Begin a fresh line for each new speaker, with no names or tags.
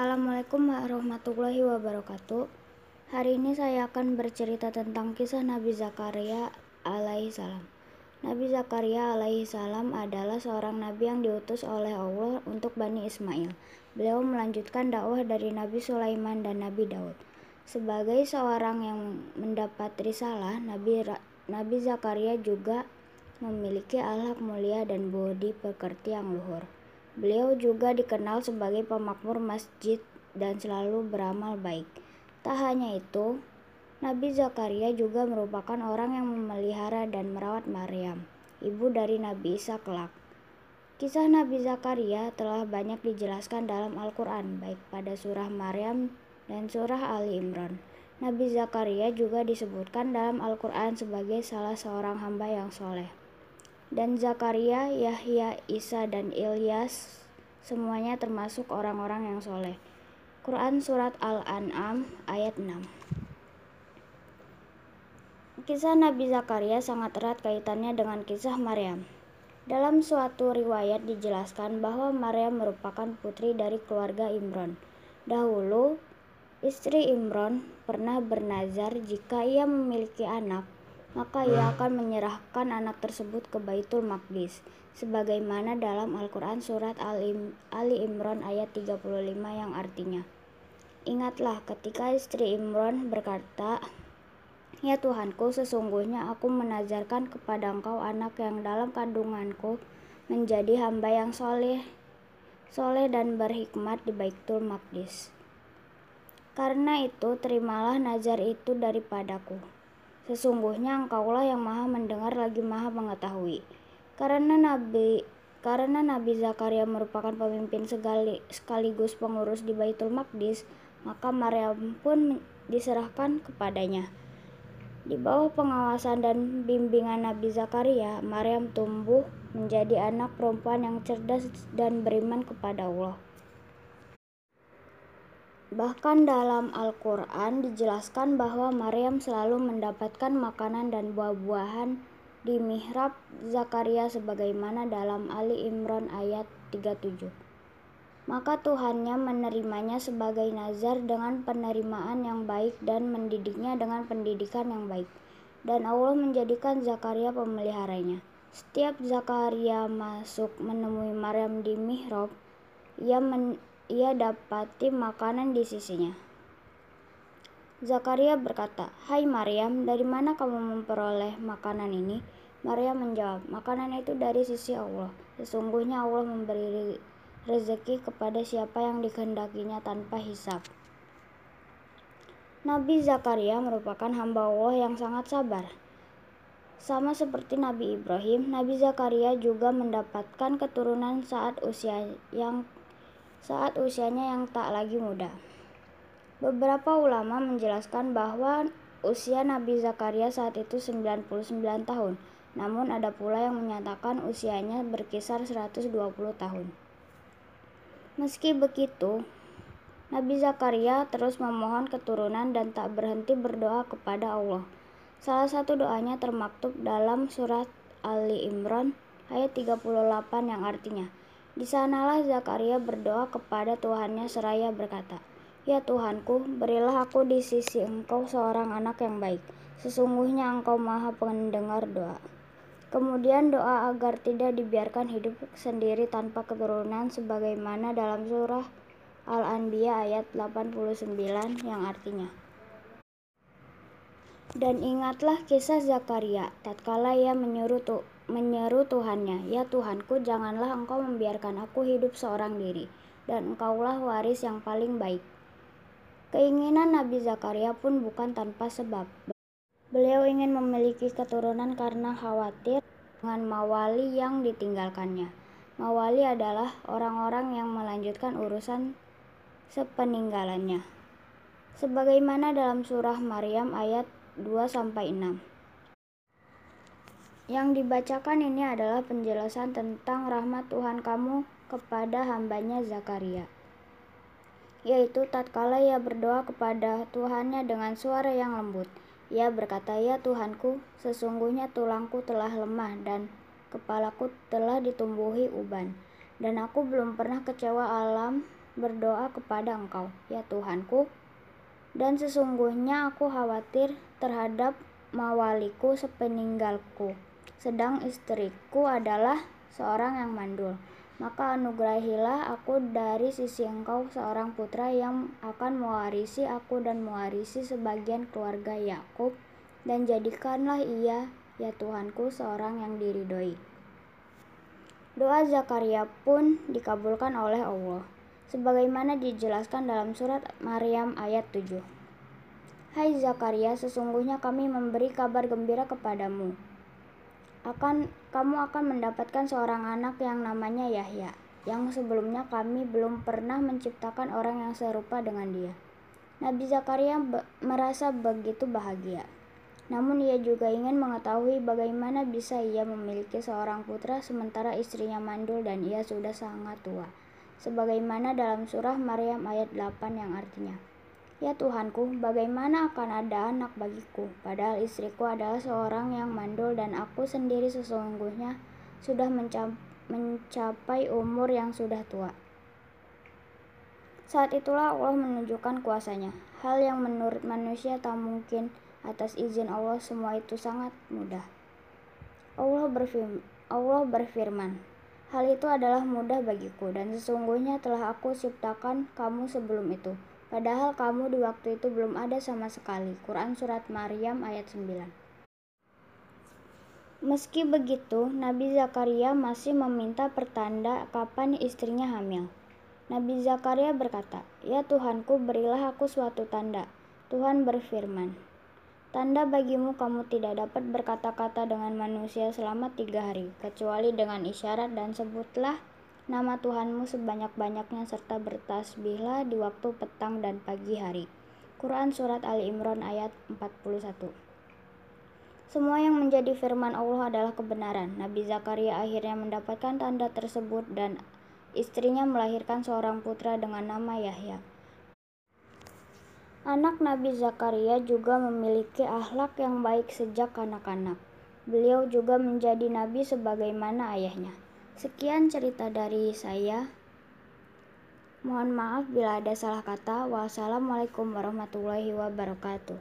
Assalamualaikum warahmatullahi wabarakatuh. Hari ini saya akan bercerita tentang kisah Nabi Zakaria alaihi salam. Nabi Zakaria alaihi salam adalah seorang nabi yang diutus oleh Allah untuk Bani Ismail. Beliau melanjutkan dakwah dari Nabi Sulaiman dan Nabi Daud. Sebagai seorang yang mendapat risalah, Nabi Nabi Zakaria juga memiliki akhlak mulia dan budi pekerti yang luhur. Beliau juga dikenal sebagai pemakmur masjid dan selalu beramal baik. Tak hanya itu, Nabi Zakaria juga merupakan orang yang memelihara dan merawat Maryam, ibu dari Nabi Isa kelak. Kisah Nabi Zakaria telah banyak dijelaskan dalam Al-Quran, baik pada surah Maryam dan surah Ali Imran. Nabi Zakaria juga disebutkan dalam Al-Quran sebagai salah seorang hamba yang soleh dan Zakaria, Yahya, Isa, dan Ilyas semuanya termasuk orang-orang yang soleh. Quran Surat Al-An'am ayat 6 Kisah Nabi Zakaria sangat erat kaitannya dengan kisah Maryam. Dalam suatu riwayat dijelaskan bahwa Maryam merupakan putri dari keluarga Imron. Dahulu, istri Imron pernah bernazar jika ia memiliki anak, maka ia akan menyerahkan anak tersebut ke Baitul Maqdis sebagaimana dalam Al-Qur'an surat Ali Imran ayat 35 yang artinya Ingatlah ketika istri Imran berkata Ya Tuhanku, sesungguhnya aku menazarkan kepada engkau anak yang dalam kandunganku menjadi hamba yang soleh, soleh dan berhikmat di Baitul Maqdis. Karena itu, terimalah nazar itu daripadaku. Sesungguhnya engkaulah yang maha mendengar lagi maha mengetahui. Karena Nabi karena Nabi Zakaria merupakan pemimpin sekali, sekaligus pengurus di Baitul Maqdis, maka Maryam pun diserahkan kepadanya. Di bawah pengawasan dan bimbingan Nabi Zakaria, Maryam tumbuh menjadi anak perempuan yang cerdas dan beriman kepada Allah. Bahkan dalam Al-Quran dijelaskan bahwa Maryam selalu mendapatkan makanan dan buah-buahan di mihrab Zakaria sebagaimana dalam Ali Imran ayat 37. Maka Tuhannya menerimanya sebagai nazar dengan penerimaan yang baik dan mendidiknya dengan pendidikan yang baik. Dan Allah menjadikan Zakaria pemeliharanya. Setiap Zakaria masuk menemui Maryam di mihrab, ia men ia dapati makanan di sisinya. Zakaria berkata, Hai Maryam, dari mana kamu memperoleh makanan ini? Maryam menjawab, makanan itu dari sisi Allah. Sesungguhnya Allah memberi rezeki kepada siapa yang dikehendakinya tanpa hisap. Nabi Zakaria merupakan hamba Allah yang sangat sabar. Sama seperti Nabi Ibrahim, Nabi Zakaria juga mendapatkan keturunan saat usia yang saat usianya yang tak lagi muda. Beberapa ulama menjelaskan bahwa usia Nabi Zakaria saat itu 99 tahun, namun ada pula yang menyatakan usianya berkisar 120 tahun. Meski begitu, Nabi Zakaria terus memohon keturunan dan tak berhenti berdoa kepada Allah. Salah satu doanya termaktub dalam surat Ali Imran ayat 38 yang artinya, di sanalah Zakaria berdoa kepada Tuhannya seraya berkata, Ya Tuhanku, berilah aku di sisi engkau seorang anak yang baik. Sesungguhnya engkau maha pendengar doa. Kemudian doa agar tidak dibiarkan hidup sendiri tanpa keturunan sebagaimana dalam surah Al-Anbiya ayat 89 yang artinya Dan ingatlah kisah Zakaria tatkala ia menyuruh tuh menyeru Tuhannya, "Ya Tuhanku, janganlah Engkau membiarkan aku hidup seorang diri, dan Engkaulah waris yang paling baik." Keinginan Nabi Zakaria pun bukan tanpa sebab. Beliau ingin memiliki keturunan karena khawatir dengan mawali yang ditinggalkannya. Mawali adalah orang-orang yang melanjutkan urusan sepeninggalannya. Sebagaimana dalam surah Maryam ayat 2 sampai 6. Yang dibacakan ini adalah penjelasan tentang rahmat Tuhan kamu kepada hambanya Zakaria. Yaitu tatkala ia berdoa kepada Tuhannya dengan suara yang lembut. Ia berkata, Ya Tuhanku, sesungguhnya tulangku telah lemah dan kepalaku telah ditumbuhi uban. Dan aku belum pernah kecewa alam berdoa kepada Engkau, ya Tuhanku. Dan sesungguhnya aku khawatir terhadap mawaliku sepeninggalku, sedang istriku adalah seorang yang mandul. Maka anugerahilah aku dari sisi engkau seorang putra yang akan mewarisi aku dan mewarisi sebagian keluarga Yakub dan jadikanlah ia, ya Tuhanku, seorang yang diridhoi. Doa Zakaria pun dikabulkan oleh Allah, sebagaimana dijelaskan dalam surat Maryam ayat 7. Hai Zakaria, sesungguhnya kami memberi kabar gembira kepadamu. Akan kamu akan mendapatkan seorang anak yang namanya Yahya, yang sebelumnya kami belum pernah menciptakan orang yang serupa dengan dia. Nabi Zakaria be merasa begitu bahagia. Namun ia juga ingin mengetahui bagaimana bisa ia memiliki seorang putra sementara istrinya mandul dan ia sudah sangat tua. Sebagaimana dalam surah Maryam ayat 8 yang artinya, Ya Tuhanku, bagaimana akan ada anak bagiku, padahal istriku adalah seorang yang mandul dan aku sendiri sesungguhnya sudah mencapai umur yang sudah tua. Saat itulah Allah menunjukkan kuasanya, hal yang menurut manusia tak mungkin, Atas izin Allah semua itu sangat mudah. Allah berfirman, Allah berfirman, Hal itu adalah mudah bagiku dan sesungguhnya telah aku ciptakan kamu sebelum itu. Padahal kamu di waktu itu belum ada sama sekali. Quran Surat Maryam ayat 9 Meski begitu, Nabi Zakaria masih meminta pertanda kapan istrinya hamil. Nabi Zakaria berkata, Ya Tuhanku berilah aku suatu tanda. Tuhan berfirman, Tanda bagimu kamu tidak dapat berkata-kata dengan manusia selama tiga hari, kecuali dengan isyarat dan sebutlah nama Tuhanmu sebanyak-banyaknya serta bertasbihlah di waktu petang dan pagi hari. Quran Surat Ali Imran ayat 41 Semua yang menjadi firman Allah adalah kebenaran. Nabi Zakaria akhirnya mendapatkan tanda tersebut dan istrinya melahirkan seorang putra dengan nama Yahya. Anak Nabi Zakaria juga memiliki akhlak yang baik sejak kanak-kanak. Beliau juga menjadi nabi sebagaimana ayahnya. Sekian cerita dari saya. Mohon maaf bila ada salah kata. Wassalamualaikum warahmatullahi wabarakatuh.